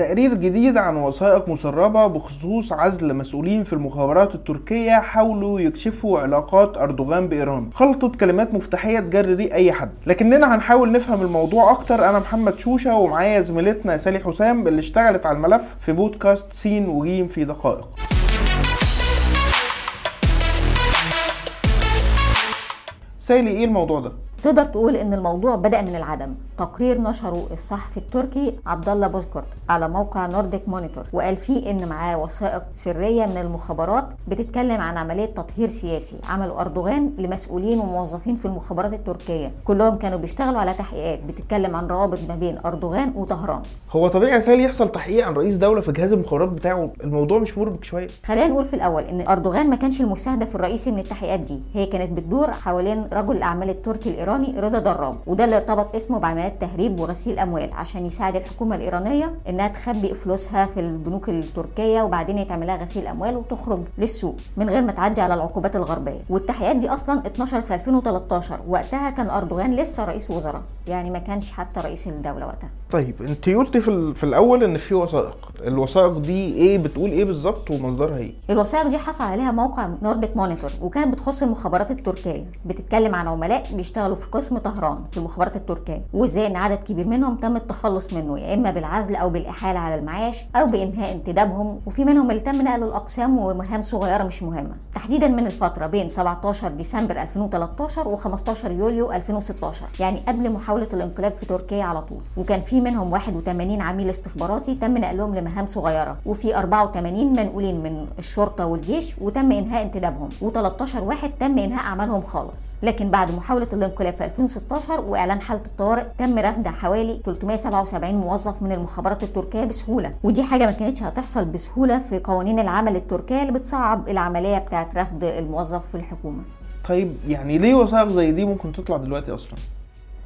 تقرير جديد عن وثائق مسربة بخصوص عزل مسؤولين في المخابرات التركية حاولوا يكشفوا علاقات أردوغان بإيران. خلطة كلمات مفتاحية تجري ريق أي حد. لكننا هنحاول نفهم الموضوع أكتر. أنا محمد شوشة ومعايا زميلتنا سالي حسام اللي اشتغلت على الملف في بودكاست سين وجيم في دقائق. سالي إيه الموضوع ده؟ تقدر تقول إن الموضوع بدأ من العدم. تقرير نشره الصحفي التركي عبد الله بوزكورت على موقع نورديك مونيتور وقال فيه إن معاه وثائق سرية من المخابرات بتتكلم عن عملية تطهير سياسي. عمله أردوغان لمسؤولين وموظفين في المخابرات التركية. كلهم كانوا بيشتغلوا على تحقيقات بتتكلم عن روابط ما بين أردوغان وطهران. هو طبيعي يا سالي يحصل تحقيق عن رئيس دولة في جهاز المخابرات بتاعه. الموضوع مش مربك شوية. خلينا نقول في الأول إن أردوغان ما كانش المستهدف الرئيسي من التحقيقات دي. هي كانت بتدور حوالين رجل الأعمال التركي الإيراني رضا دراب وده اللي ارتبط اسمه بعمليات تهريب وغسيل أموال عشان يساعد الحكومة الإيرانية إنها تخبي فلوسها في البنوك التركية وبعدين يتعمل لها غسيل أموال وتخرج للسوق من غير ما تعدي على العقوبات الغربية. والتحقيقات دي أصلا اتنشرت في 2013 وقتها كان أردوغان لسه رئيس وزراء يعني ما كانش حتى رئيس الدولة وقتها. طيب انت قلتي في, في الأول إن في وثائق. الوثائق دي إيه؟ بتقول إيه بالظبط ومصدرها إيه؟ الوثائق دي حصل عليها موقع نورديك مونيتور وكانت بتخص المخابرات التركية. بتتكلم عن عملاء بيشتغلوا في قسم طهران في المخابرات التركية. وإزاي إن عدد كبير منهم تم التخلص منه يا إما بالعزل أو بالإحالة على المعاش أو بإنهاء انتدابهم وفي منهم اللي تم نقله لأقسام ومهام صغيرة مش مهمة. تحديدا من الفترة بين 17 ديسمبر 2013 و15 يوليو 2016 يعني قبل محاولة الانقلاب في تركيا على طول. وكان منهم 81 عميل استخباراتي تم نقلهم لمهام صغيرة. وفي 84 منقولين من الشرطة والجيش وتم إنهاء انتدابهم. و13 واحد تم إنهاء أعمالهم خالص. لكن بعد محاولة الانقلاب في 2016 وإعلان حالة الطوارئ تم رفض حوالي 377 موظف من المخابرات التركية بسهولة. ودي حاجة ما كانتش هتحصل بسهولة في قوانين العمل التركية اللي بتصعب العملية بتاعه رفض الموظف في الحكومة. طيب يعني ليه وثائق زي دي ممكن تطلع دلوقتي أصلا؟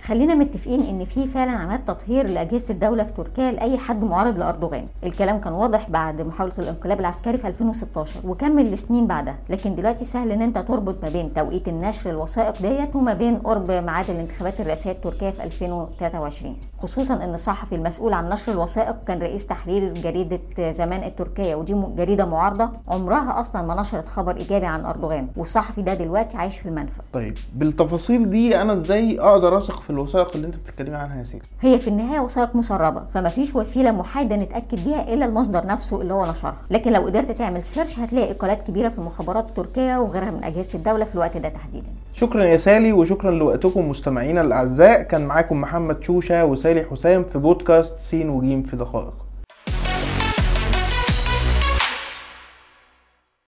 خلينا متفقين إن في فعلا عمليات تطهير لأجهزة الدولة في تركيا لأي حد معارض لأردوغان. الكلام كان واضح بعد محاولة الانقلاب العسكري في 2016 وكمل لسنين بعدها. لكن دلوقتي سهل إن أنت تربط ما بين توقيت النشر الوثائق ديت وما بين قرب ميعاد الانتخابات الرئاسية التركيه في 2023 خصوصا إن الصحفي المسؤول عن نشر الوثائق كان رئيس تحرير جريدة زمان التركية ودي جريدة معارضة عمرها أصلا ما نشرت خبر إيجابي عن أردوغان والصحفي ده دلوقتي عايش في المنفى. طيب بالتفاصيل دي أنا إزاي أقدر أثق في الوثائق اللي انت بتتكلمي عنها يا سيدي. هي في النهاية وثائق مسربة فما فيش وسيلة محايدة نتأكد بيها إلا المصدر نفسه اللي هو نشرها. لكن لو قدرت تعمل سيرش هتلاقي إقالات كبيرة في المخابرات التركيه وغيرها من أجهزة الدولة في الوقت ده تحديدا. شكرا يا سالي وشكرا لوقتكم مستمعينا الأعزاء. كان معاكم محمد شوشة وسالي حسام في بودكاست سين وجيم في دقائق.